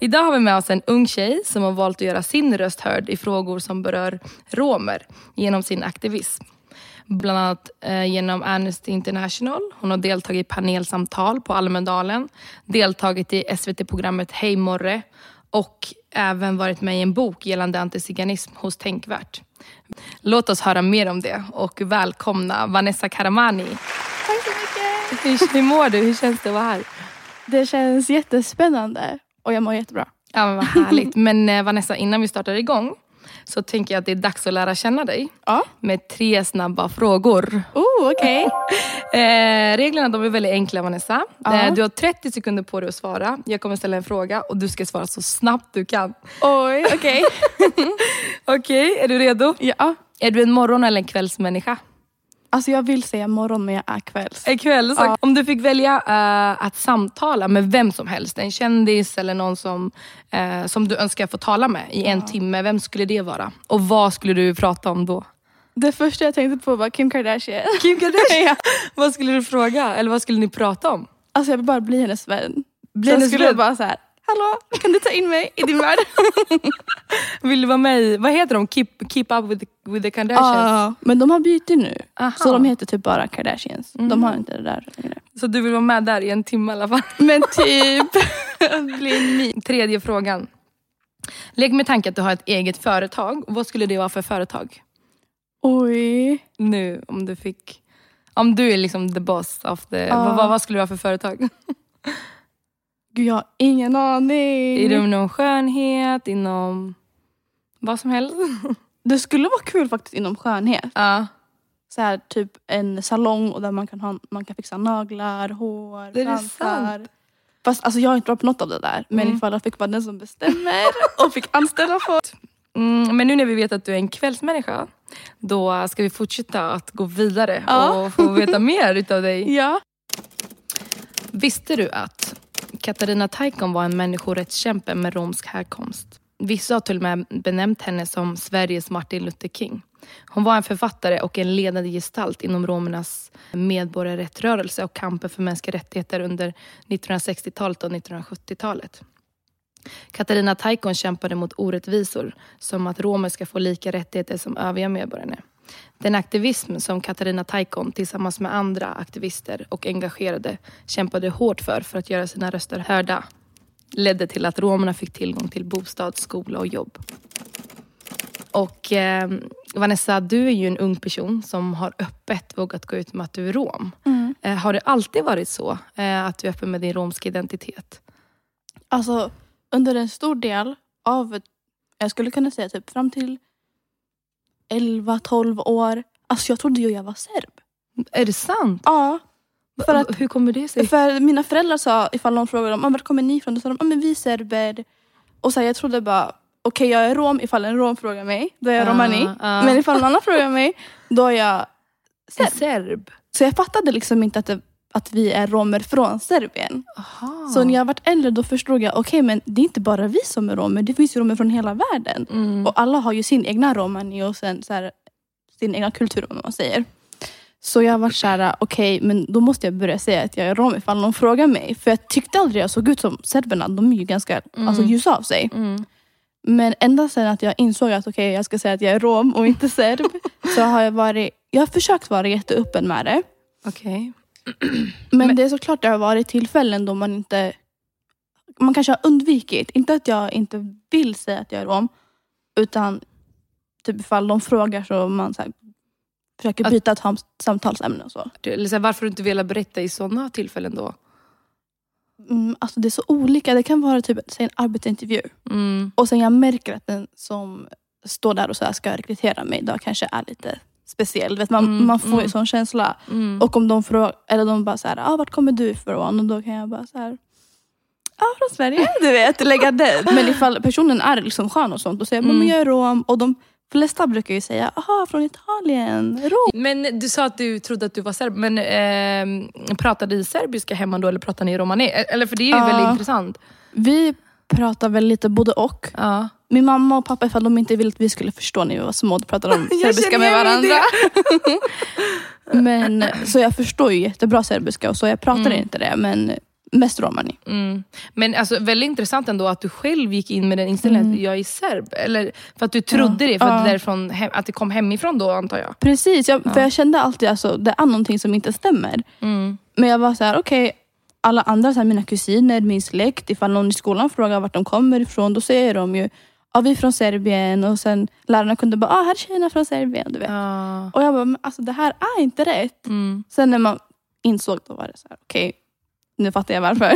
Idag har vi med oss en ung tjej som har valt att göra sin röst hörd i frågor som berör romer genom sin aktivism. Bland annat eh, genom Amnesty International. Hon har deltagit i panelsamtal på Almedalen, deltagit i SVT-programmet Hej morre och även varit med i en bok gällande antiziganism hos Tänkvärt. Låt oss höra mer om det och välkomna Vanessa Karamani. Tack så mycket. Hur, hur mår du? Hur känns det att vara här? Det känns jättespännande och jag mår jättebra. Ja, men vad härligt. Men eh, Vanessa, innan vi startar igång så tänker jag att det är dags att lära känna dig Ja. med tre snabba frågor. Oh, okej. Eh, reglerna de är väldigt enkla Vanessa. Ja. Eh, du har 30 sekunder på dig att svara. Jag kommer ställa en fråga och du ska svara så snabbt du kan. Oj, okej. Okej, är du redo? Ja. Är du en morgon eller en kvällsmänniska? Alltså jag vill säga morgon men jag är kvälls. En kväll. Så Ja. Om du fick välja eh, att samtala med vem som helst, en kändis eller någon som, eh, som du önskar få tala med i en timme, vem skulle det vara? Och vad skulle du prata om då? Det första jag tänkte på var Kim Kardashian. Kim Kardashian? Vad skulle du fråga? Eller vad skulle ni prata om? Alltså jag vill bara bli hennes vän. Bli jag hennes skulle vän? bara så här. Hallå, kan du ta in mig i din värld? Vill du vara med i, vad heter de? Keep, keep up with the, with the Kardashians? Ja, men de har bytt nu. Aha. Så de heter typ bara Kardashians. De har inte det där längre. Så du vill vara med där i en timme i alla fall? Men typ. Tredje frågan. Lägg med tanke att du har ett eget företag. Vad skulle det vara för företag? Oj. Nu, om du fick... Om du är liksom the boss of the... Vad, vad, vad skulle det vara för företag? Gud jag har ingen aning. Inom skönhet, inom vad som helst? Det skulle vara kul faktiskt inom skönhet. Ja. så här, typ en salong och där man kan, ha, man kan fixa naglar, hår, Det fransar. Fast alltså, jag är inte bra på något av det där. Men Mm. ifall jag fick vara den som bestämmer och fick anställa folk. Mm, men nu när vi vet att du är en kvällsmänniska, då ska vi fortsätta att gå vidare Ja. och få veta mer utav dig. Ja. Visste du att Katarina Taikon var en människorättskämpe med romsk härkomst? Vissa har till och med benämnt henne som Sveriges Martin Luther King. Hon var en författare och en ledande gestalt inom romernas medborgarrättsrörelse och kampen för mänskliga rättigheter under 1960-talet och 1970-talet. Katarina Taikon kämpade mot orättvisor som att romer ska få lika rättigheter som övriga medborgare. Den aktivism som Katarina Taikon tillsammans med andra aktivister och engagerade kämpade hårt för för att göra sina röster hörda ledde till att romerna fick tillgång till bostad, skola och jobb. Och eh, Vanessa, du är ju en ung person som har öppet vågat gå ut med att du är rom. Mm. Eh, har det alltid varit så eh, att du är öppen med din romska identitet? Alltså under en stor del av, jag skulle kunna säga typ fram till 11-12 år. Alltså jag trodde ju jag var serb. Är det sant? Ja. För att Hur kommer det sig? För mina föräldrar sa, ifall någon frågade dem, "Ah, vart kommer ni ifrån? Då sa de, ah, men vi är serber. Och så här, jag trodde bara, okej jag är rom ifall en rom frågar mig, då är jag Ah, romani. ah. Men ifall någon annan frågar mig, då är jag serb. serb? Så jag fattade liksom inte att, det, att vi är romer från Serbien. Aha. Så när jag varit äldre då förstod jag, okej men det är inte bara vi som är romer, det finns ju romer från hela världen. Mm. Och alla har ju sin egna romani och sen så här, sin egna kultur om man säger. Så jag var såhär, okej men då måste jag börja säga att jag är rom ifall någon frågar mig. För jag tyckte aldrig jag såg ut som serberna, de är ju ganska Mm. alltså, ljusa av sig. Mm. Men ända sedan att jag insåg att okej jag ska säga att jag är rom och inte serb. så har jag varit, jag har försökt vara jätteöppen med det. Okej. Men, Men- det är såklart det har varit tillfällen då man inte man kanske har undvikit. Inte att jag inte vill säga att jag är rom. Utan typ ifall de frågar så man så här, försöker Att- byta ett ham- samtalsämne och så. Eller så här, varför du inte velat berätta i sådana tillfällen då? Mm, alltså det är så olika. Det kan vara typ säg en arbetsintervju. Mm. Och sen jag märker att den som står där och så ska rekrytera mig då kanske är lite speciell. Vet, man, Mm, man får ju mm. sån känsla. Mm. Och om de frågar, eller de bara så här, ah, vart kommer du ifrån? Och då kan jag bara så här, ja ah, från Sverige. Du vet, lägga den. Men ifall personen är liksom skön och sånt, då säger Mm. men jag är rom. Och de flesta brukar ju säga, aha från Italien, Rom. Men du sa att du trodde att du var serb, men eh, pratade ni serbiska hemma då eller pratade ni romani? Eller för det är ju Ja. väldigt intressant. Vi pratar väl lite både och. Ja. Min mamma och pappa, ifall de inte ville att vi skulle förstå när vi var små, då pratade de serbiska med varandra. men, så jag förstår ju jättebra serbiska och så jag pratar Mm. inte det, men mest romani. Mm. Men alltså, väldigt intressant ändå att du själv gick in med den inställningen Mm. att jag är serb. Eller för att du trodde det, för att, Ja. det därifrån, hem, att det kom hemifrån då antar jag. Precis, jag, för jag kände alltid att alltså, det är någonting som inte stämmer. Mm. Men jag var så här, okej, alla andra, så här, mina kusiner, min släkt, ifall någon i skolan frågar vart de kommer ifrån, då säger de ju ja, vi är från Serbien och sen lärarna kunde bara, ah, här är tjejerna från Serbien. Du vet. Ja. Och jag bara, men alltså det här är inte rätt. Mm. Sen när man insåg, då var det så här, okej, nu fattar jag varför.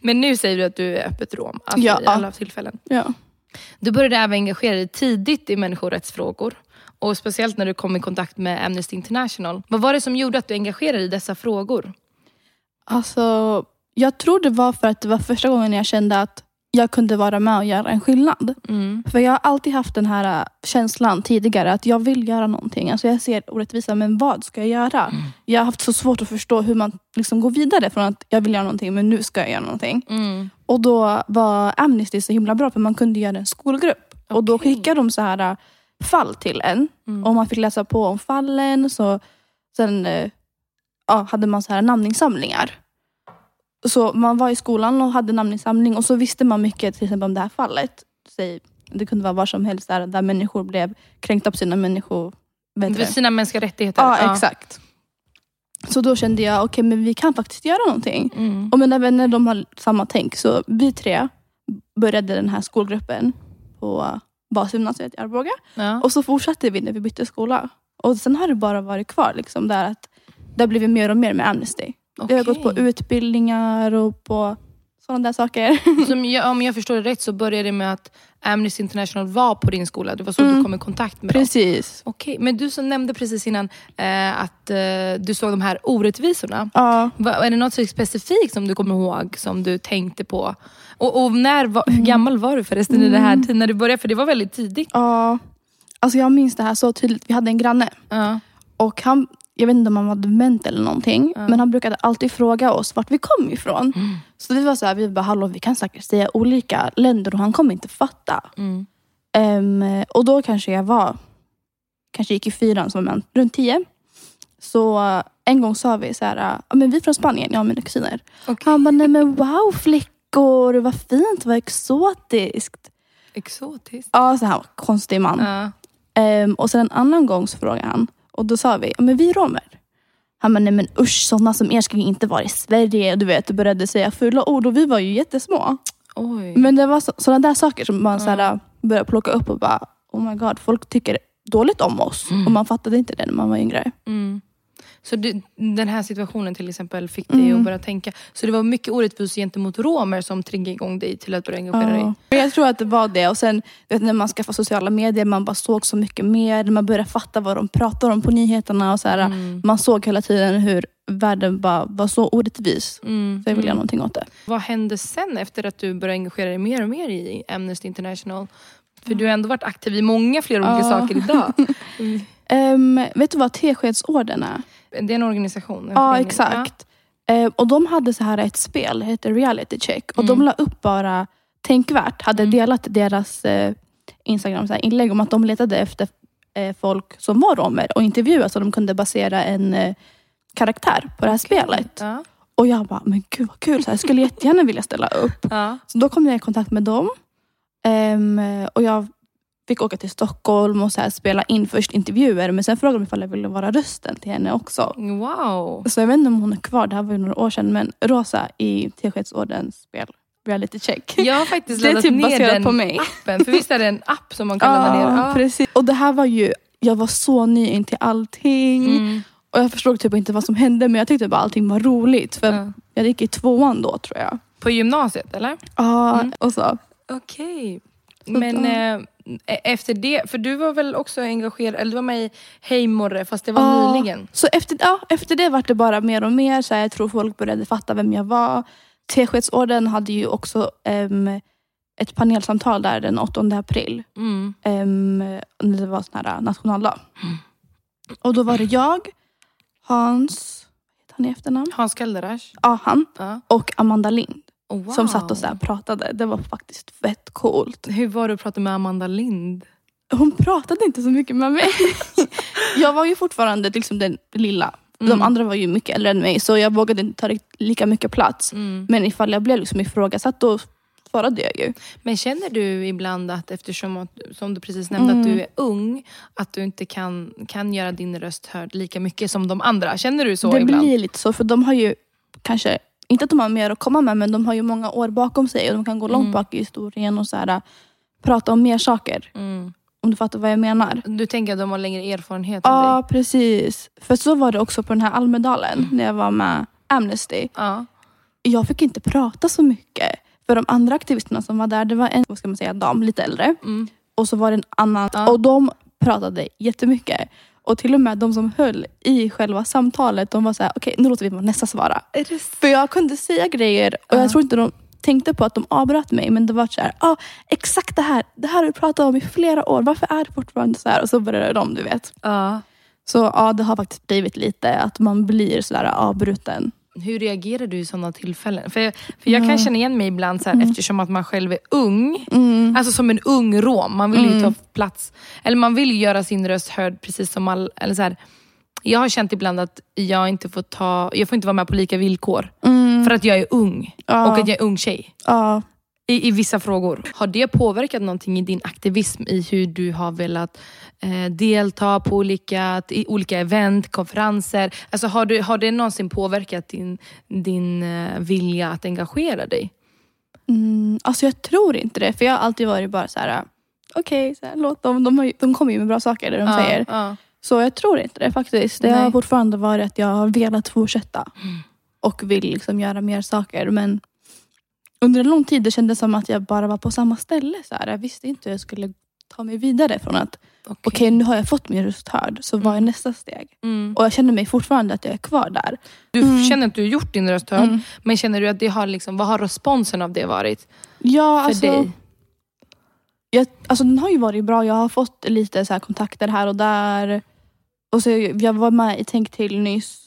Men nu säger du att du är öppet rom, alltså Ja. i alla tillfällen. ja. Du började även engagera dig tidigt i människorättsfrågor. Och speciellt när du kom i kontakt med Amnesty International. Vad var det som gjorde att du engagerade dig i dessa frågor? Alltså, jag tror det var för att det var första gången jag kände att jag kunde vara med och göra en skillnad. Mm. För jag har alltid haft den här äh, känslan tidigare att jag vill göra någonting. Alltså jag ser orättvisa, men vad ska jag göra? Jag har haft så svårt att förstå hur man liksom går vidare från att jag vill göra någonting, men nu ska jag göra någonting. Mm. Och då var Amnesty så himla bra, för man kunde göra en skolgrupp. Och då skickade de så här äh, fall till en. Mm. Och man fick läsa på om fallen. Så sen äh, ja, hade man så här namninsamlingar. Så man var i skolan och hade namninsamling och så visste man mycket till exempel om det här fallet. Säg, det kunde vara var som helst där, där människor blev kränkta på sina människor... vet sina mänskliga rättigheter? Ja, exakt. Så då kände jag, okej men vi kan faktiskt göra någonting. Mm. Och mina vänner de har samma tänk. Så vi tre började den här skolgruppen på basgymnasiet i Arboga. Ja. Och så fortsatte vi när vi bytte skola. Och sen har det bara varit kvar. Liksom, där att det har blivit mer och mer med Amnesty. Vi har gått på utbildningar och på sådana där saker. Som jag, om jag förstår det rätt så började det med att Amnesty International var på din skola. Det var så Mm. du kom i kontakt med dem. Precis. Men du som nämnde precis innan eh, att eh, du såg de här orättvisorna. Ja. Va, är det något specifikt som du kommer ihåg, som du tänkte på? Och, och när, var, hur gammal var du förresten i det här tiden när du började? För det var väldigt tidigt. ja. Alltså jag minns det här så tydligt. Vi hade en granne. Ja. Och han, jag vet inte om han var dement eller någonting. Ja. Men han brukade alltid fråga oss vart vi kom ifrån. Mm. Så vi var så här, vi bara, hallå vi kan säkert säga olika länder och han kommer inte fatta. Mm. Ehm, och då kanske jag var, kanske gick i fyran som man, runt tio. Så en gång sa vi så här, men vi är från Spanien, jag och mina kusiner. Okej. Han bara, nej men wow flickor, vad fint, vad exotiskt. Exotiskt. Ja, så här konstig man. Ja. Ehm, och sen en annan gång så frågade han, och då sa vi, ja men vi är romer. Han bara, nej men usch, sådana som er ska ju inte vara i Sverige. Du vet, och började säga fula ord och vi var ju jättesmå. Oj. Men det var så, sådana där saker som man så här, började plocka upp och bara, oh my god, folk tycker dåligt om oss. Och man fattade inte det när man var yngre. Mm. Så du, den här situationen till exempel fick dig Mm. att börja tänka. Så det var mycket orättvisor gentemot romer som triggade igång dig till att börja engagera dig? Ja. Men Jag tror att det var det. Och sen vet, när man skaffade sociala medier, man bara såg så mycket mer. Man började fatta vad de pratar om på nyheterna. Och så här, Mm. Man såg hela tiden hur världen bara var så orättvis. Mm. Så jag vill göra Mm. någonting åt det. Vad hände sen efter att du började engagera dig mer och mer i Amnesty International? För du har ändå varit aktiv i många fler olika Ja. saker idag. Ehm, vet du vad Teskedsorden är? Det är en organisation? en Ja, exakt. Ehm, och de hade så här ett spel, det heter reality check. Och Mm. de la upp bara tänkvärt, hade Mm. delat deras eh, Instagram så här, inlägg om att de letade efter eh, folk som var romer och intervjua så de kunde basera en eh, karaktär på det här spelet. Ja. Och jag bara, men gud vad kul, så här, jag skulle jättegärna vilja ställa upp. Ja. Så då kom jag i kontakt med dem. Ehm, och jag fick åka till Stockholm och så här, spela in först intervjuer. Men sen frågade de ifall jag ville vara rösten till henne också. Wow. Så jag vet inte om hon är kvar, det här var ju några år sedan. Men Rosa i Teskedsordens spel, reality check. Jag har faktiskt laddat typ ner den på mig. appen. För visst är det en app som man kan ladda ner? Ja. precis. Och det här var ju, jag var så ny in till allting. Mm. Och jag förstod typ inte vad som hände men jag tyckte bara allting var roligt. För Ja. jag gick i tvåan då tror jag. På gymnasiet eller? Ja, Mm. och så. Okej. Så Men eh, efter det, för du var väl också engagerad, eller du var med i Hej Morre fast det var Ja. nyligen. Så efter, ja, efter det var det bara mer och mer. Så här, jag tror folk började fatta vem jag var. Teskedsorden hade ju också, um, ett panelsamtal där den 8 april. Mm. Um, när det var sån här nationaldag. Och då var det jag, Hans, han i efternamn? Hans Kalderash. Ja, han. Ja. Och Amanda Lind. Oh, wow. Som satt och så pratade. Det var faktiskt fett coolt. Hur var det att prata med Amanda Lind? Hon pratade inte så mycket med mig. jag var ju fortfarande liksom den lilla. De Mm. andra var ju mycket äldre än mig så jag vågade inte ta lika mycket plats. Mm. Men ifall jag blev liksom ifrågasatt då svarade jag ju. Men känner du ibland att eftersom, att, som du precis nämnde, Mm. att du är ung, att du inte kan, kan göra din röst hörd lika mycket som de andra? Känner du så det ibland? blir lite så för de har ju kanske, inte att de har mer att komma med men de har ju många år bakom sig och de kan gå långt Mm. bak i historien och så här, prata om mer saker. Mm. Om du fattar vad jag menar. Du tänker att de har längre erfarenhet Ja, dig? precis. För så var det också på den här Almedalen när jag var med Amnesty. Ja. Jag fick inte prata så mycket. För de andra aktivisterna som var där, det var en vad ska man säga, dam, lite äldre. Mm. Och så var det en annan. Ja. Och de pratade jättemycket. Och till och med de som höll i själva samtalet, de var så här: okej nu låter vi nästa svara. För jag kunde säga grejer och Ja. jag tror inte de tänkte på att de avbröt mig. Men det var så här, ah, exakt det här, det här har vi pratat om i flera år. Varför är det fortfarande så här? Och så började de, du vet. Ja. Så ja, det har faktiskt blivit lite att man blir sådär avbruten. Hur reagerar du i sådana tillfällen? För, för jag kan känna igen mig ibland så här, Mm. eftersom att man själv är ung. Mm. Alltså som en ung rom. Man vill ju Mm. ta plats. Eller man vill göra sin röst hörd precis som all... Eller så här, jag har känt ibland att jag inte får ta... Jag får inte vara med på lika villkor. Mm. För att jag är ung. ja, Och att jag är ung tjej. ja. I, I vissa frågor. Har det påverkat någonting i din aktivism? I hur du har velat eh, delta på olika, i olika event, konferenser? Alltså har, du, har det någonsin påverkat din, din eh, vilja att engagera dig? Mm. Alltså jag tror inte det. För jag har alltid varit bara så här. okej, så här, låt dem. De, ju- de kommer ju med bra saker, det de Ja, säger. ja. Så jag tror inte det faktiskt. Det Nej. har fortfarande varit att jag har velat fortsätta. Mm. Och vill liksom göra mer saker. Men under en lång tid det kändes som att jag bara var på samma ställe. Så här. Jag visste inte hur jag skulle ta mig vidare från att Okej. okej nu har jag fått min röst hörd. Så vad är Mm. nästa steg? Mm. Och jag känner mig fortfarande att jag är kvar där. Du Mm. känner att du har gjort din röst hörd, Mm. men känner du att det har liksom, vad har responsen av det varit Ja, för alltså, dig? Jag, alltså den har ju varit bra. Jag har fått lite så här kontakter här och där. Och så jag var med i Tänk till nyss.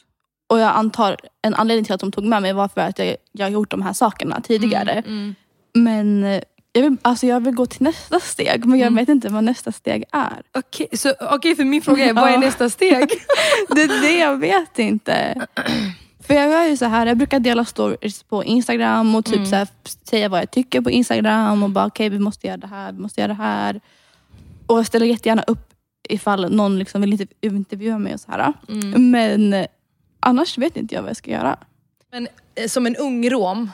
Och jag antar en anledning till att de tog med mig var för att jag, jag har gjort de här sakerna tidigare. Mm, mm. Men eh, jag vill, alltså jag vill gå till nästa steg. Men jag Mm. vet inte vad nästa steg är. Okej, så, okej, för min fråga är, vad är nästa steg? Det är det jag vet inte. För jag gör ju så här, jag brukar dela stories på Instagram och typ Mm. så här, säga vad jag tycker på Instagram och bara okej vi måste göra det här, vi måste göra det här. Och jag ställer jättegärna upp ifall någon liksom vill interv- intervjua mig och så här. Mm. Men annars vet inte jag vad jag ska göra. Men eh, som en ung rom,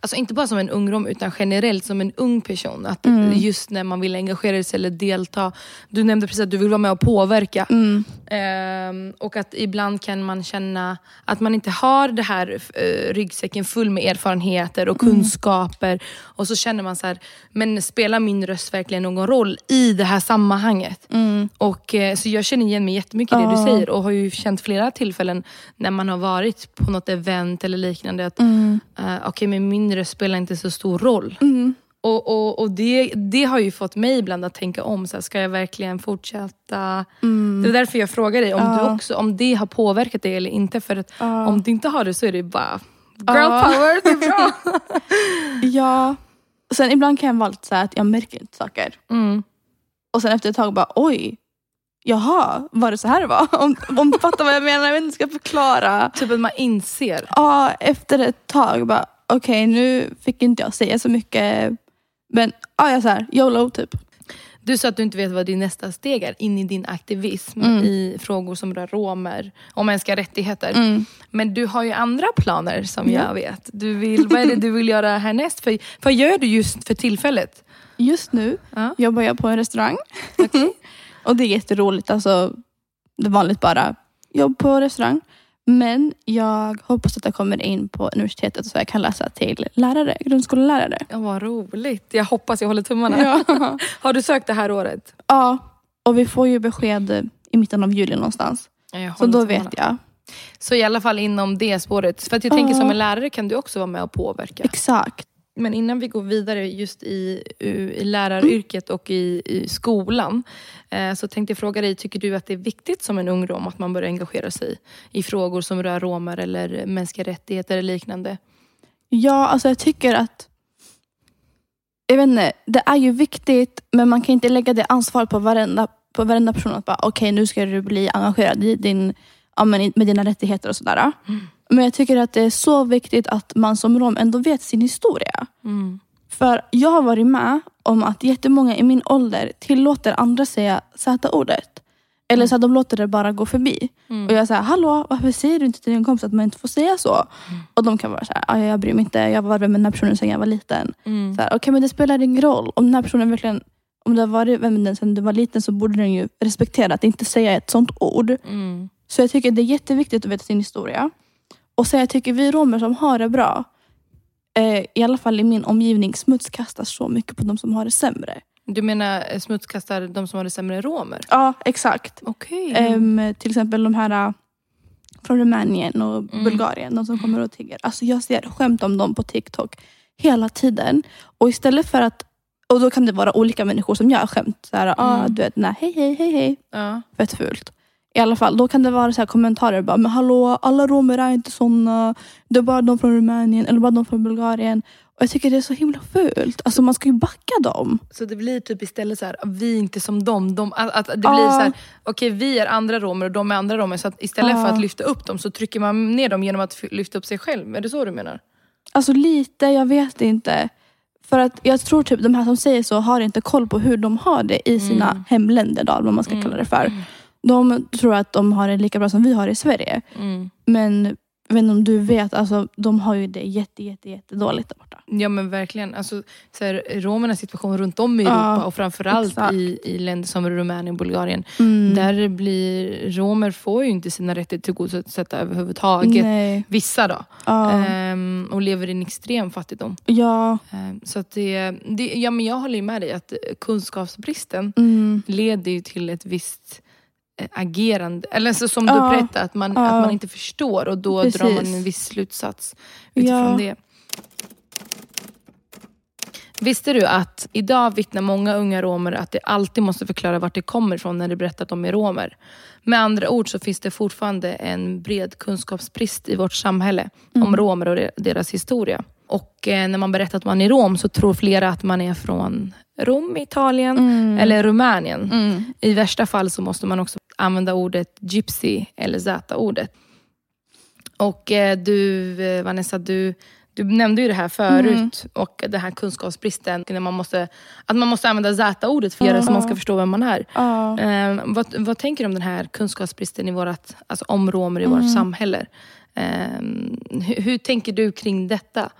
alltså inte bara som en ung rom utan generellt som en ung person. Att Mm. just när man vill engagera sig eller delta. Du nämnde precis att du vill vara med och påverka. Mm. Ehm, och att ibland kan man känna att man inte har det här uh, ryggsäcken full med erfarenheter och Mm. kunskaper. Och så känner man så här, men spelar min röst verkligen någon roll i det här sammanhanget? Mm. Och, eh, så jag känner igen mig jättemycket i det du säger och har ju känt flera tillfällen när man har varit på något event eller liknande. Att Mm. eh, okej, men min röst spelar inte så stor roll. Mm. Och, och, och det, det har ju fått mig ibland att tänka om. Så här, ska jag verkligen fortsätta? Mm. Det är därför jag frågar dig om, Ja. du också, om det har påverkat dig eller inte. För att Ja. om det inte har det så är det bara girl Ja. power, det är bra. ja. Sen ibland kan jag vara lite så här att jag märker inte saker. Mm. Och sen efter ett tag bara oj, jaha, var det så här det var? Om, om du fattar vad jag menar, jag vet inte ska förklara. Typ att man inser. Ja, efter ett tag bara okej nu fick inte jag säga så mycket. Men ja, jag så här, YOLO typ. Du sa att du inte vet vad din nästa steg är in i din aktivism Mm. i frågor som rör romer och mänskliga rättigheter. Mm. Men du har ju andra planer som Ja. jag vet. Du vill, vad är det du vill göra härnäst? För, vad gör du just för tillfället? Just nu Ja. jobbar jag på en restaurang. och det är jätteroligt. Alltså, det är vanligt bara jobb på restaurang. Men jag hoppas att jag kommer in på universitetet så jag kan läsa till lärare, grundskolelärare. Ja, vad roligt. Jag hoppas jag håller tummarna. Ja. Har du sökt det här året? ja, och vi får ju besked i mitten av juli någonstans. Ja, Så då vet jag. Så i alla fall inom det spåret. För att jag tänker som en lärare kan du också vara med och påverka. Exakt. Men innan vi går vidare just i, i läraryrket och i, i skolan eh, så tänkte jag fråga dig, tycker du att det är viktigt som en ung rom att man börjar engagera sig i frågor som rör romer eller mänskliga rättigheter eller liknande? Ja, alltså jag tycker att jag vet inte, det är ju viktigt men man kan inte lägga det ansvaret på varenda, på varenda person att bara okej okay, nu ska du bli engagerad i din, ja, med dina rättigheter och sådär. Mm. Men jag tycker att det är så viktigt att man som rom ändå vet sin historia. Mm. För jag har varit med om att jättemånga i min ålder tillåter andra säga Z-ordet. Eller så att de låter det bara gå förbi. Mm. Och jag säger, hallå varför säger du inte till din kompis att man inte får säga så? Mm. Och de kan vara så här, jag bryr mig inte, jag var med den här personen sedan jag var liten. Mm. Okej okay, men det spelar ingen roll. Om den här personen verkligen om du har varit med den sedan du var liten så borde den ju respektera att inte säga ett sånt ord. Mm. Så jag tycker det är jätteviktigt att veta sin historia. Och så jag tycker vi romer som har det bra, eh, i alla fall i min omgivning, smutskastar så mycket på de som har det sämre. Du menar eh, smutskastar de som har det sämre romer? Ja, exakt. Okay. Um, till exempel de här uh, från Rumänien och mm. Bulgarien, de som kommer och tigger. Alltså jag ser skämt om dem på TikTok hela tiden. Och istället för att och då kan det vara olika människor som gör skämt. Så här, ah, mm. ah, du vet, nej, hej hej hej hej. Ja. Fett fult. I alla fall, då kan det vara så kommentarer bara, men hallå, alla romer är inte såna. Det är bara de från Rumänien eller bara de från Bulgarien. Och jag tycker det är så himla fult. Alltså man ska ju backa dem. Så det blir typ istället så här, vi är inte som dem. De, att, att det blir uh. så här, okej okay, vi är andra romer och de är andra romer. Så istället uh. för att lyfta upp dem så trycker man ner dem genom att lyfta upp sig själv. Är det så du menar? Alltså lite, jag vet inte. För att jag tror typ de här som säger så har inte koll på hur de har det i sina mm. hemländer. Då, vad man ska mm. kalla det för. De tror att de har det lika bra som vi har i Sverige. Mm. Men jag vet inte om du vet, alltså, de har ju det jätte, jätte, jätte dåligt där borta. Ja men verkligen. Alltså, så här, romernas situation runt om i Europa ja, och framförallt i, i länder som Rumänien och Bulgarien. Mm. Där blir romer får ju inte sina rättigheter tillgodosedda överhuvudtaget. Nej. Vissa då. Ja. Ehm, och lever i en extrem fattigdom. Ja. Ehm, så att det, det, ja, men jag håller med dig att kunskapsbristen mm. leder ju till ett visst agerande, eller så som du ja, berättade, att man, ja. att man inte förstår och då Precis. drar man en viss slutsats utifrån ja. det. Visste du att idag vittnar många unga romer att de alltid måste förklara vart de kommer ifrån när de berättar att de är romer? Med andra ord så finns det fortfarande en bred kunskapsbrist i vårt samhälle mm. om romer och deras historia. Och eh, när man berättar att man är rom så tror flera att man är från Rom, Italien mm. eller Rumänien. Mm. I värsta fall så måste man också använda ordet gypsy eller zata-ordet. Och eh, du, eh, Vanessa, du, du nämnde ju det här förut mm. och den här kunskapsbristen. När man måste, att man måste använda zata-ordet för uh. så man ska förstå vem man är. Uh. Vad, vad tänker du om den här kunskapsbristen i vårt, alltså om romer i mm. vårt samhälle? Eh, hur, hur, tänker du kring detta?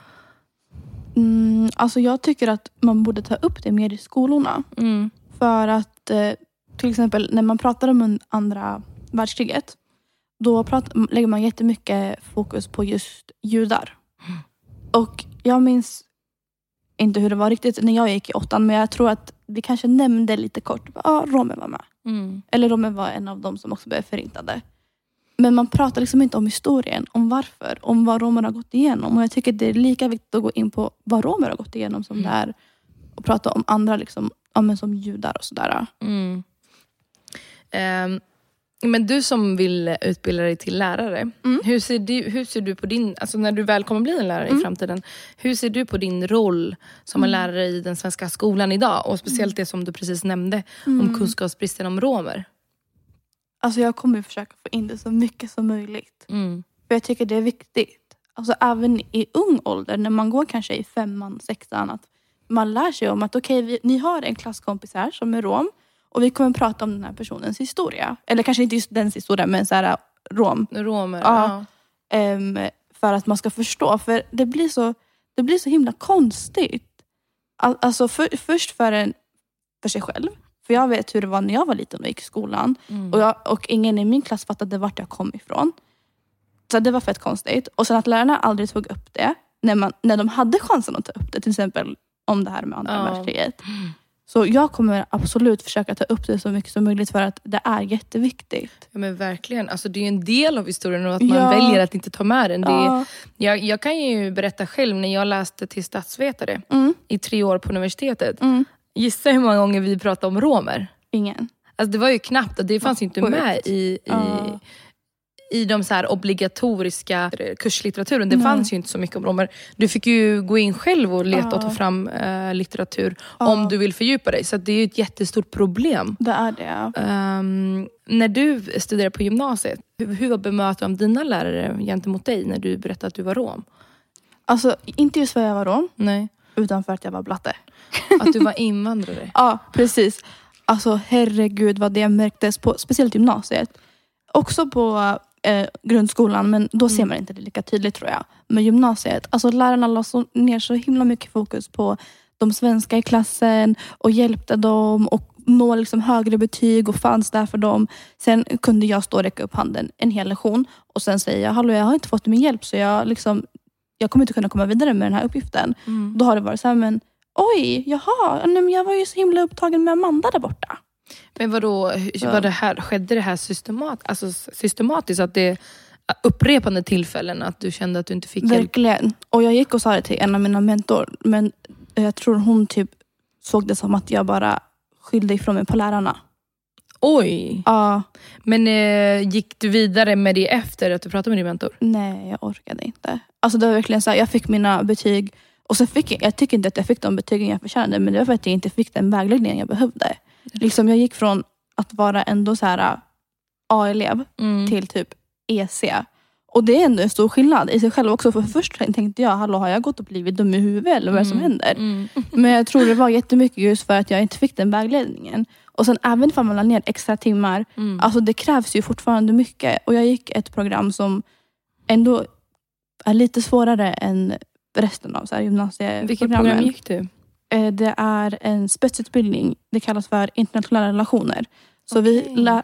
Mm, alltså jag tycker att man borde ta upp det mer i skolorna. Mm. För att eh, till exempel när man pratar om andra världskriget, då pratar, lägger man jättemycket fokus på just judar. Mm. Och jag minns inte hur det var riktigt när jag gick i åttan, men jag tror att vi kanske nämnde lite kort. Ja, ah, romer var med. Mm. Eller romer var en av dem som också blev förintade. Men man pratar liksom inte om historien, om varför, om vad romer har gått igenom. Och jag tycker det är lika viktigt att gå in på vad romer har gått igenom som mm. det är att prata om andra, liksom, ja, som judar och sådär. Mm. Um, men du som vill utbilda dig till lärare, mm. hur, ser du, hur ser du på din, alltså när du väl kommer bli en lärare mm. i framtiden, hur ser du på din roll som en mm. lärare i den svenska skolan idag? Och speciellt det som du precis nämnde om mm. kunskapsbristen om romer. Alltså jag kommer försöka få in det så mycket som möjligt. Mm. För jag tycker det är viktigt. Alltså även i ung ålder, när man går kanske i femman, sexan, att man lär sig om att okej, okay, ni har en klasskompis här som är rom och vi kommer prata om den här personens historia. Eller kanske inte just dens historia, men så här, rom. Romer, ja. ja. Um, för att man ska förstå. För det blir så, det blir så himla konstigt. All, alltså för, först för, en, för sig själv. För jag vet hur det var när jag var liten och gick i skolan. Mm. Och, jag, och ingen i min klass fattade vart jag kom ifrån. Så det var fett konstigt. Och sen att lärarna aldrig tog upp det när, man, när de hade chansen att ta upp det. Till exempel om det här med andra ja. världskriget. Så jag kommer absolut försöka ta upp det så mycket som möjligt för att det är jätteviktigt. Ja, men verkligen. Alltså, det är en del av historien och att Ja. man väljer att inte ta med den. Det är, Ja. jag, jag kan ju berätta själv, när jag läste till statsvetare Mm. i tre år på universitetet. Mm. Gissa hur många gånger vi pratade om romer? Ingen. Alltså det var ju knappt, det fanns ju inte Sjukt. med i, i, Ja. I de så här obligatoriska kurslitteraturen. Det Nej. fanns ju inte så mycket om romer. Du fick ju gå in själv och leta Ja. och ta fram eh, litteratur Ja. om du vill fördjupa dig. Så det är ju ett jättestort problem. Det är det. Ehm, när du studerade på gymnasiet, hur, hur var bemötandet av dina lärare gentemot dig när du berättade att du var rom? Alltså inte just för att jag var rom, Nej. utan för att jag var blatte. Att du var invandrare? Ja, precis. Alltså herregud vad det märktes på speciellt gymnasiet. Också på eh, grundskolan, men då ser man inte det lika tydligt tror jag. Men gymnasiet, alltså lärarna la så, ner så himla mycket fokus på de svenska i klassen och hjälpte dem och nå liksom högre betyg och fanns där för dem. Sen kunde jag stå och räcka upp handen en hel lektion och sen säga jag, hallå jag har inte fått min hjälp så jag, liksom, jag kommer inte kunna komma vidare med den här uppgiften. Mm. Då har det varit så här, men oj, jaha, nej, men jag var ju så himla upptagen med Amanda där borta. Men vadå, Ja. var det här, skedde det här systemat, alltså systematiskt? Att det upprepande tillfällen att du kände att du inte fick hjälp? Verkligen. Och jag gick och sa det till en av mina mentor, men jag tror hon typ såg det som att jag bara skyllde ifrån mig på lärarna. Oj! Ja, Men eh, gick du vidare med det efter att du pratade med din mentor? nej jag orkade inte. Alltså det var verkligen så här, jag fick mina betyg och så fick jag, jag tycker inte att jag fick de betygen jag förtjänade, men det var för att jag inte fick den vägledningen jag behövde. Liksom jag gick från att vara ändå så här A-elev Mm. till typ EC. Och det är ändå en stor skillnad i sig själv också. För först tänkte jag, hallå har jag gått och blivit dum i huvudet eller vad är det som Mm. händer? Mm. Men jag tror det var jättemycket just för att jag inte fick den vägledningen. Och sen även om man la ner extra timmar, Mm. alltså det krävs ju fortfarande mycket. Och jag gick ett program som ändå är lite svårare än resten av så här, gymnasieprogrammen. Vilket program gick du? Eh, Det är en spetsutbildning. Det kallas för internationella relationer. Så vi Okej. lä-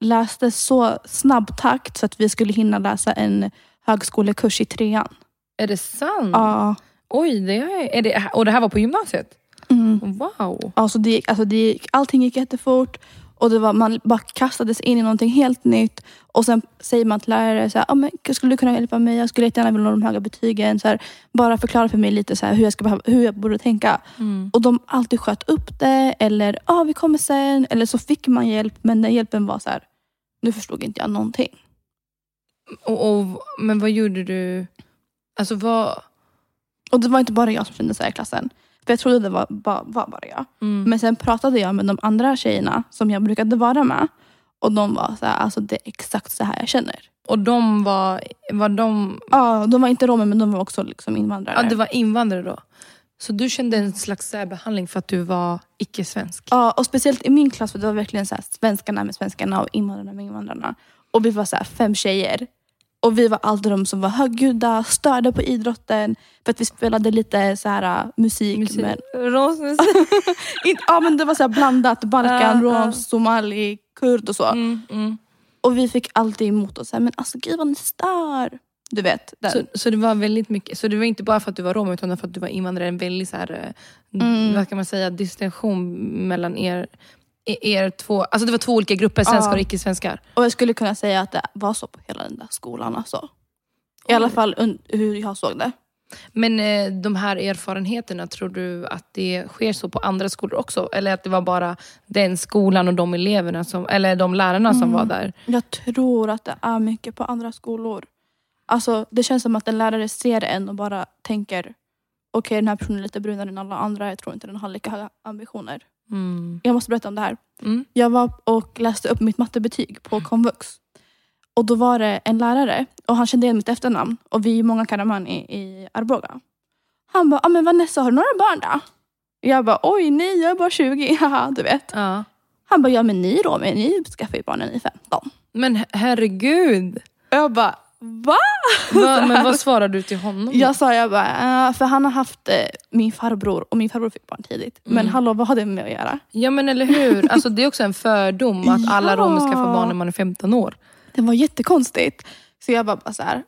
läste så snabb takt så att vi skulle hinna läsa en högskolekurs i trean. Är det sant? Ja. Oj, det är, är det, och det här var på gymnasiet? Mm. Wow! Alltså det gick, alltså det gick, allting gick jättefort. Och det var, man bara kastades in i någonting helt nytt. Och sen säger man till lärare, så här, ah, men, skulle du kunna hjälpa mig? Jag skulle jättegärna vilja nå de höga betygen. Så här, bara förklara för mig lite så här, hur, jag ska behöva, hur jag borde tänka. Mm. Och de alltid sköt upp det. Eller ja, ah, vi kommer sen. Eller så fick man hjälp. Men den hjälpen var så här, nu förstod inte jag någonting. Och, och, men vad gjorde du? Alltså vad... Och det var inte bara jag som kände så här i klassen. För jag trodde det var, bara, var bara jag. Mm. Men sen pratade jag med de andra tjejerna som jag brukade vara med. Och de var så här, alltså det är exakt så här jag känner. Och de var, var de... Ja, de var inte romer men de var också liksom invandrare. Ja, det var invandrare då? Så du kände en slags särbehandling för att du var icke-svensk? Ja, och speciellt i min klass för det var verkligen så här, svenskarna med svenskarna och invandrarna med invandrarna. Och vi var så här, fem tjejer. Och vi var alltid de som var högljudda, störde på idrotten. För att vi spelade lite så här, musik. Musik. Men, Rosmusik. in, ja, men det var så här blandat. Balkan, Ja, ja. rom, somali, kurd och så. Mm, mm. Och vi fick alltid emot oss. Här, men alltså gud vad ni stör. Du vet. Den. Så, så det var väldigt mycket, så det var inte bara för att du var rom utan för att du var invandrare, en väldigt så här, eh, Mm. vad kan man säga, distinktion mellan er, er två, alltså det var två olika grupper, svenskar Ja. och icke-svenskar. Och jag skulle kunna säga att det var så på hela den där skolan. Alltså. I alla fall hur jag såg det. Men eh, de här erfarenheterna, tror du att det sker så på andra skolor också? Eller att det var bara den skolan och de eleverna, som, eller de lärarna som Mm. var där? Jag tror att det är mycket på andra skolor. Alltså, det känns som att en lärare ser en och bara tänker okej den här personen är lite brunare än alla andra. Jag tror inte den har lika höga ambitioner. Mm. Jag måste berätta om det här. Mm. Jag var och läste upp mitt mattebetyg på komvux. Och då var det en lärare och han kände igen mitt efternamn. Och vi är många karaman i, i Arboga. Han bara, ah, men Vanessa har du några barn då? Jag bara, oj nej jag är bara 20, haha du vet. Ja. Han bara, ja men ni Romy, ni skaffar ju barn när ni är 15. Men her- herregud! Och jag bara, va? Va, men vad svarade du till honom? Jag sa, jag bara, äh, för han har haft eh, min farbror och min farbror fick barn tidigt. Men Mm. hallå vad har det med att göra? Ja men eller hur, alltså, det är också en fördom att alla Ja. romer skaffar barn när man är 15 år. Det var jättekonstigt. Så jag bara, bara så här,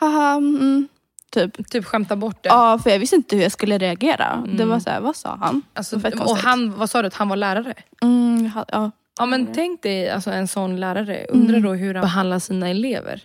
haha, mm, Typ. Typ skämta bort det. Ja, för jag visste inte hur jag skulle reagera. Det Mm. var så här, vad sa han? Alltså, och han, vad sa du, att han var lärare? Mm, ja. Ja men Mm. tänk dig alltså, en sån lärare. Undrar Mm. då hur han behandlar sina elever.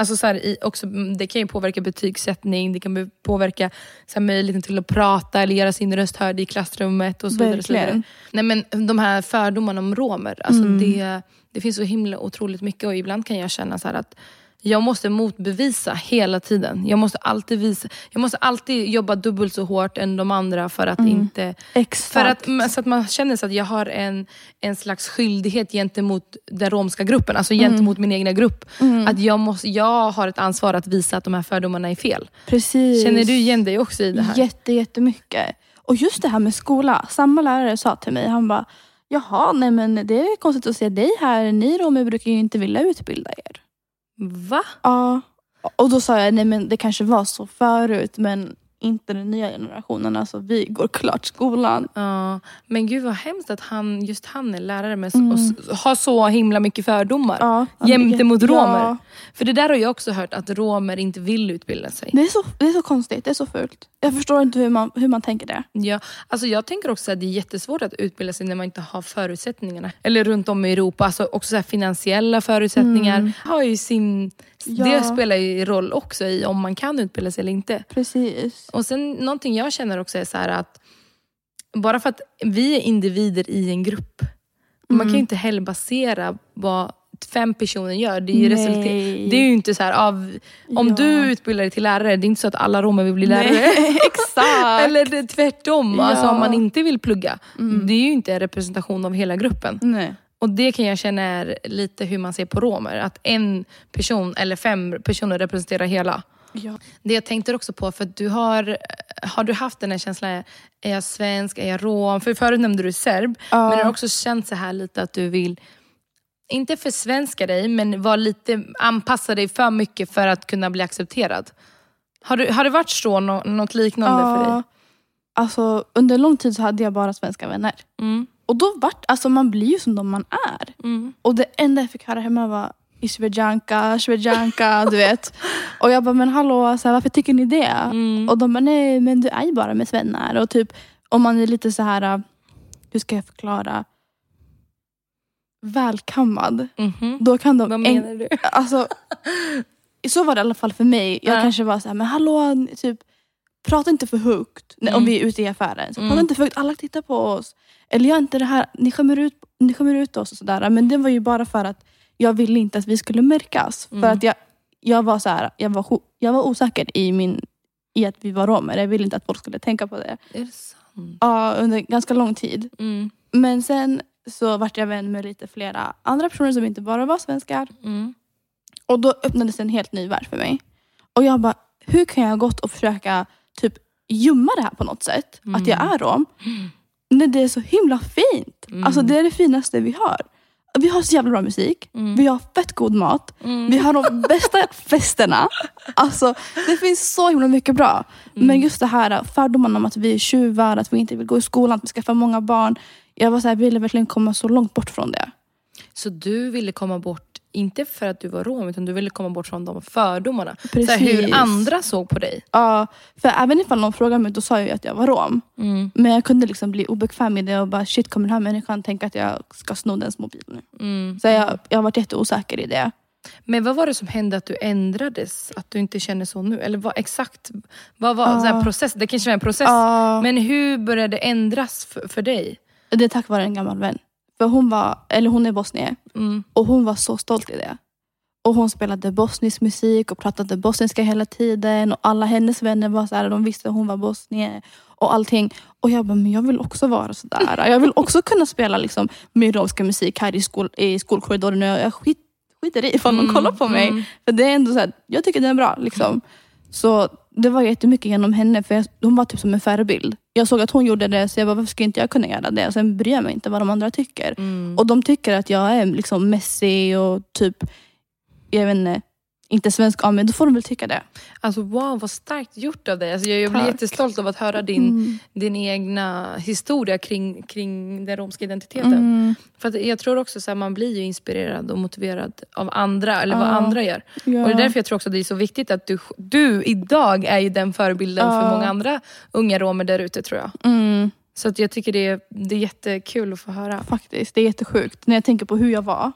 Alltså, så här, i, också, mm, det kan ju påverka betygssättning, det kan påverka så här, möjligheten till att prata eller göra sin röst hörd i klassrummet. och så vidare. och Så vidare. Nej, men de här fördomarna om romer, alltså, Mm. det, det finns så himla otroligt mycket och ibland kan jag känna så här att jag måste motbevisa hela tiden. Jag måste alltid visa, jag måste alltid jobba dubbelt så hårt än de andra för att Mm. inte Exakt. för att, så att man känner så att jag har en, en slags skyldighet gentemot den romska gruppen, alltså gentemot min egna grupp. Mm. Att jag, måste, jag har ett ansvar att visa att de här fördomarna är fel. Precis. Känner du igen dig också i det här? Jätte, jättemycket. Och just det här med skola. Samma lärare sa till mig, han bara, jaha, nej men det är konstigt att se dig här. Ni romer brukar ju inte vilja utbilda er. Va? Ja. Och då sa jag, nej men det kanske var så förut, men inte den nya generationen. Alltså vi går klart skolan. Ja, men gud vad hemskt att han, just han är lärare men Mm. och har så himla mycket fördomar. Ja, Jämte mot romer. Ja, För det där har jag också hört, att romer inte vill utbilda sig. det, är så, det är så konstigt, det är så fult. Jag förstår inte hur man, hur man tänker det. Ja, alltså jag tänker också att det är jättesvårt att utbilda sig när man inte har förutsättningarna. Eller runt om i Europa, alltså också så finansiella förutsättningar. Har ju sin, Ja. Det spelar ju roll också i om man kan utbilda sig eller inte. Precis. Och sen någonting jag känner också är så att bara för att vi är individer i en grupp, man kan ju Mm. inte heller basera vad fem personer gör. Det är resultat, det är ju inte så här, av, om Ja. du utbildar dig till lärare, det är inte så att alla romer vill bli lärare. Nej, exakt. Eller det tvärtom, Ja. alltså om man inte vill plugga. Mm. Det är ju inte en representation av hela gruppen. Nej. Och det kan jag känna är lite hur man ser på romer. Att en person eller fem personer representerar hela. Ja. Det jag tänkte också på, för att du har, har du haft den här känslan, är jag svensk, är jag rom? För förut nämnde du serb, Ja. men har du också känt så här lite att du vill, inte försvenska dig, men var lite, anpassa dig för mycket för att kunna bli accepterad? Har, du, har det varit så, nå- något liknande för dig? Alltså, under lång tid så hade jag bara svenska vänner. Mm. Och då vart, alltså man blir ju som de man är. Mm. Och det enda jag fick höra hemma var Isvedjanka, Svedjanka, du vet. Och jag bara, men hallå, så här, varför tycker ni det? Mm. Och de bara, nej men du är ju bara med svennar. Och typ om man är lite så här, hur ska jag förklara? Välkammad. Mhm. Då kan de... Vad en- menar du? Alltså, så var det i alla fall för mig. Jag Ja. kanske var så här, men hallå, typ, prata inte för högt när, om Mm. vi är ute i affären. Så Mm. Prata inte för högt, alla tittar på oss. Eller gör inte det här, ni skämmer ut, ni skämmer ut oss och sådär. Men det var ju bara för att jag ville inte att vi skulle märkas. För Mm. att jag, jag var så här, jag var, jag var osäker i, min, i att vi var romer. Jag ville inte att folk skulle tänka på det. Är det sant? Ja, under ganska lång tid. Mm. Men sen så vart jag vän med lite flera andra personer som inte bara var svenskar. Mm. Och då öppnades en helt ny värld för mig. Och jag bara, hur kan jag gått och försöka typ gömma det här på något sätt? Att jag är rom. När det är så himla fint. Mm. Alltså det är det finaste vi har. Vi har så jävla bra musik. Mm. Vi har fett god mat. Mm. Vi har de bästa festerna. Alltså det finns så himla mycket bra. Mm. Men just det här fördomarna om att vi är tjuvar, att vi inte vill gå i skolan, att vi skaffar många barn. Jag var så här, ville verkligen komma så långt bort från det. Så du ville komma bort, inte för att du var rom, utan du ville komma bort från de fördomarna. Så Precis. här, hur andra såg på dig. Ja, för även ifall någon frågade mig, då sa jag ju att jag var rom. Mm. Men jag kunde liksom bli obekväm i det och bara shit kommer den här människan tänka att jag ska sno dens mobil nu? Mm. Så jag, jag har varit jätteosäker i det. Men vad var det som hände att du ändrades? Att du inte känner så nu? Eller vad exakt? Vad var så Ja. process? Det kanske var en process. Ja, Men hur började det ändras för, för dig? Det är tack vare en gammal vän. För hon, var, eller hon är bosnier Mm. och hon var så stolt i det. Och Hon spelade bosnisk musik och pratade bosniska hela tiden. Och Alla hennes vänner var så här, de visste att hon var bosnier. Och allting. Och jag bara, men jag vill också vara sådär. Jag vill också kunna spela liksom, min romska musik här i, skol, i skolkorridoren. Och jag skit, skiter i ifall någon Mm, kollar på mig. mm. För det är ändå så här, jag tycker det är bra. Liksom. Så det var jättemycket genom henne. För jag, hon var typ som en förebild. Jag såg att hon gjorde det så jag bara, varför ska inte jag kunna göra det? Och sen bryr jag mig inte vad de andra tycker. Mm. Och de tycker att jag är liksom messy och typ, jag vet inte, inte svensk av mig, då får de väl tycka det. Alltså wow, vad starkt gjort av dig. Alltså, jag, jag blir Tack. jättestolt av att höra din, Mm. din egna historia kring, kring den romska identiteten. Mm. För att jag tror också att man blir ju inspirerad och motiverad av andra, eller vad Ja. andra gör. Ja. Och det är därför jag tror också att det är så viktigt att du, du idag är ju den förebilden Ja. för många andra unga romer där ute tror jag. Mm. Så att jag tycker det är, det är jättekul att få höra. Faktiskt, det är jättesjukt. När jag tänker på hur jag var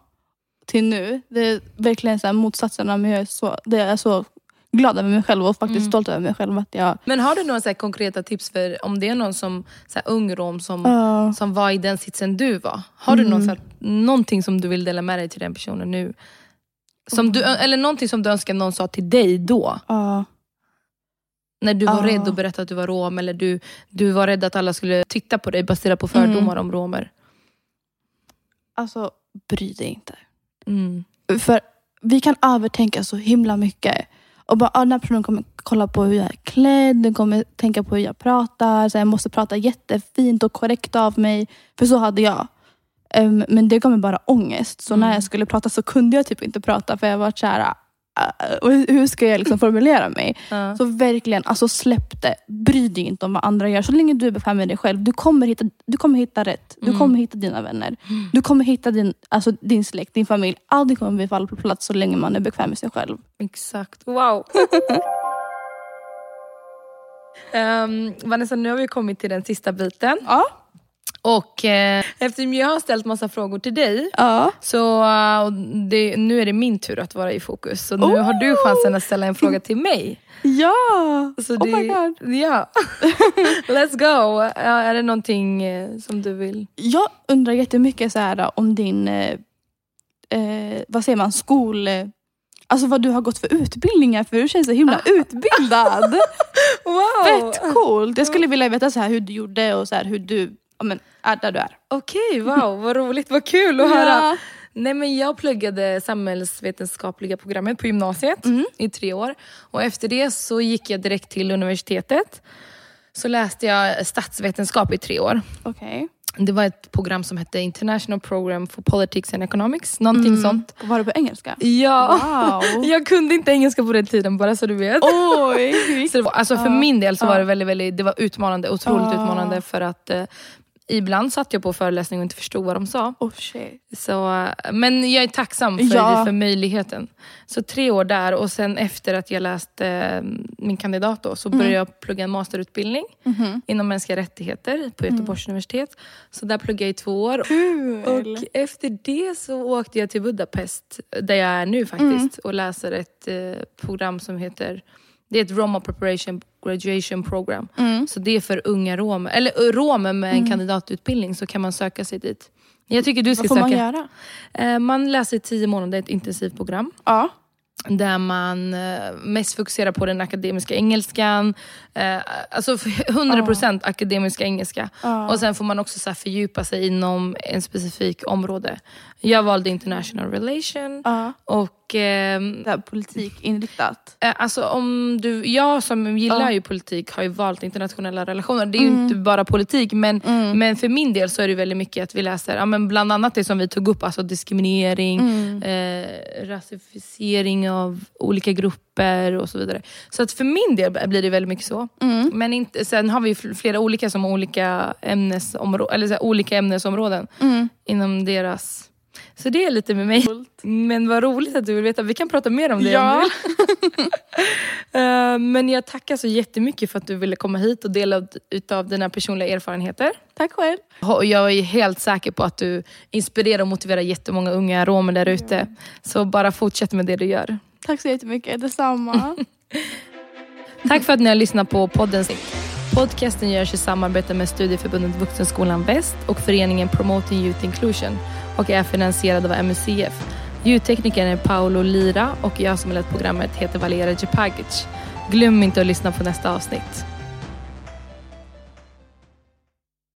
till nu. Det är verkligen så här motsatserna men jag är så, det är så glad över mig själv och faktiskt Mm. stolt över mig själv. Att jag, Men har du några så konkreta tips för om det är någon som så här, ung rom som, Ja. som var i den sitsen du var? Har du någon, Mm. så här, någonting som du vill dela med dig till den personen nu? Som du, eller någonting som du önskar någon sa till dig då? ja. När du var Ja. rädd att berätta att du var rom eller du, du var rädd att alla skulle titta på dig baserat på Mm. fördomar om romer. alltså, bry dig inte. Mm. För vi kan övertänka så himla mycket. Och bara, ah, den här personen kommer kolla på hur jag är klädd, den kommer tänka på hur jag pratar. Så jag måste prata jättefint och korrekt av mig. För så hade jag. Ehm, men det gav mig bara ångest. Så Mm. när jag skulle prata så kunde jag typ inte prata för jag var så här, "Ah, och hur ska jag liksom formulera mig? Ja. Så verkligen, alltså släpp det. Bry dig inte om vad andra gör. Så länge du är bekväm med dig själv. Du kommer hitta, du kommer hitta rätt. Du Mm. kommer hitta dina vänner. Du kommer hitta din, alltså, din släkt, din familj. Allting kommer bli fall på plats så länge man är bekväm med sig själv. Exakt. Wow. Ehm, Vanessa, nu har vi kommit till den sista biten. Ja. Och eh, eftersom jag har ställt massa frågor till dig Ja. så eh, det, nu är det min tur att vara i fokus. Så nu har du chansen att ställa en fråga till mig. Ja! Så Oh det, my god. Ja. Let's go. Är det någonting eh, som du vill? Jag undrar jättemycket så här, om din, eh, eh, vad säger man, skol... Alltså vad du har gått för utbildningar för du känns så himla utbildad. Wow! Fett coolt. Jag skulle vilja veta så här hur du gjorde och så här hur du ja, men, är där du är. Okej, wow, vad roligt, vad kul att höra. Ja. Nej, men jag pluggade samhällsvetenskapliga programmet på gymnasiet Mm. i tre år. Och efter det så gick jag direkt till universitetet. Så läste jag statsvetenskap i tre år. Okej. Det var ett program som hette International Program for Politics and Economics. Någonting sånt. Var det på engelska? Ja, Wow. jag kunde inte engelska på den tiden bara så du vet. Oj! Så var, alltså för Ja. min del så var det väldigt, väldigt det var utmanande, otroligt Ja. utmanande för att eh, ibland satt jag på föreläsning och inte förstod vad de sa. Oh shit. Så, men jag är tacksam för, Ja. för möjligheten. Så tre år där och sen efter att jag läste eh, min kandidat då, så började jag plugga en masterutbildning Mhm. inom mänskliga rättigheter på Göteborgs universitet. Så där pluggade jag i två år. Kul! Och efter det så åkte jag till Budapest, där jag är nu faktiskt, och läser ett eh, program som heter det är ett Roma Preparation Graduation Program. Mm. Så det är för unga romer, eller romer med en kandidatutbildning så kan man söka sig dit. Jag tycker du ska Vad får söka. man göra? Eh, man läser i tio månader ett intensivt program. Ja. Där man eh, mest fokuserar på den akademiska engelskan. Eh, alltså för 100% akademiska engelska. Ja. Och sen får man också så fördjupa sig inom en specifik område. Jag valde international relation. ja. Och här politikinriktat. Eh, Alltså om du, jag som gillar Ja. ju politik har ju valt internationella relationer. Det är ju Mm. inte bara politik men, men för min del så är det väldigt mycket att vi läser ja, men bland annat det som vi tog upp, alltså diskriminering, Mm. eh, rasificering av olika grupper och så vidare. Så att för min del blir det väldigt mycket så. Mm. Men inte, sen har vi ju fl- flera olika som olika, ämnesområ- eller så här, olika ämnesområden Mm. inom deras... Så det är lite med mig. Men vad roligt att du vill veta. Vi kan prata mer om det om du Ja. vill. Eh, Men jag tackar så jättemycket för att du ville komma hit och dela ut- utav dina personliga erfarenheter. Tack själv. Jag är helt säker på att du inspirerar och motiverar jättemånga unga romer där ute. Så bara fortsätt med det du gör. Tack så jättemycket. Detsamma. Tack för att ni har lyssnat på podden. Podcasten görs i samarbete med Studieförbundet Vuxenskolan Väst och föreningen Promoting Youth Inclusion och är finansierad av MUCF. Ljudteknikern är Paolo Lira och jag som har lett programmet heter Valera Jepagic. Glöm inte att lyssna på nästa avsnitt.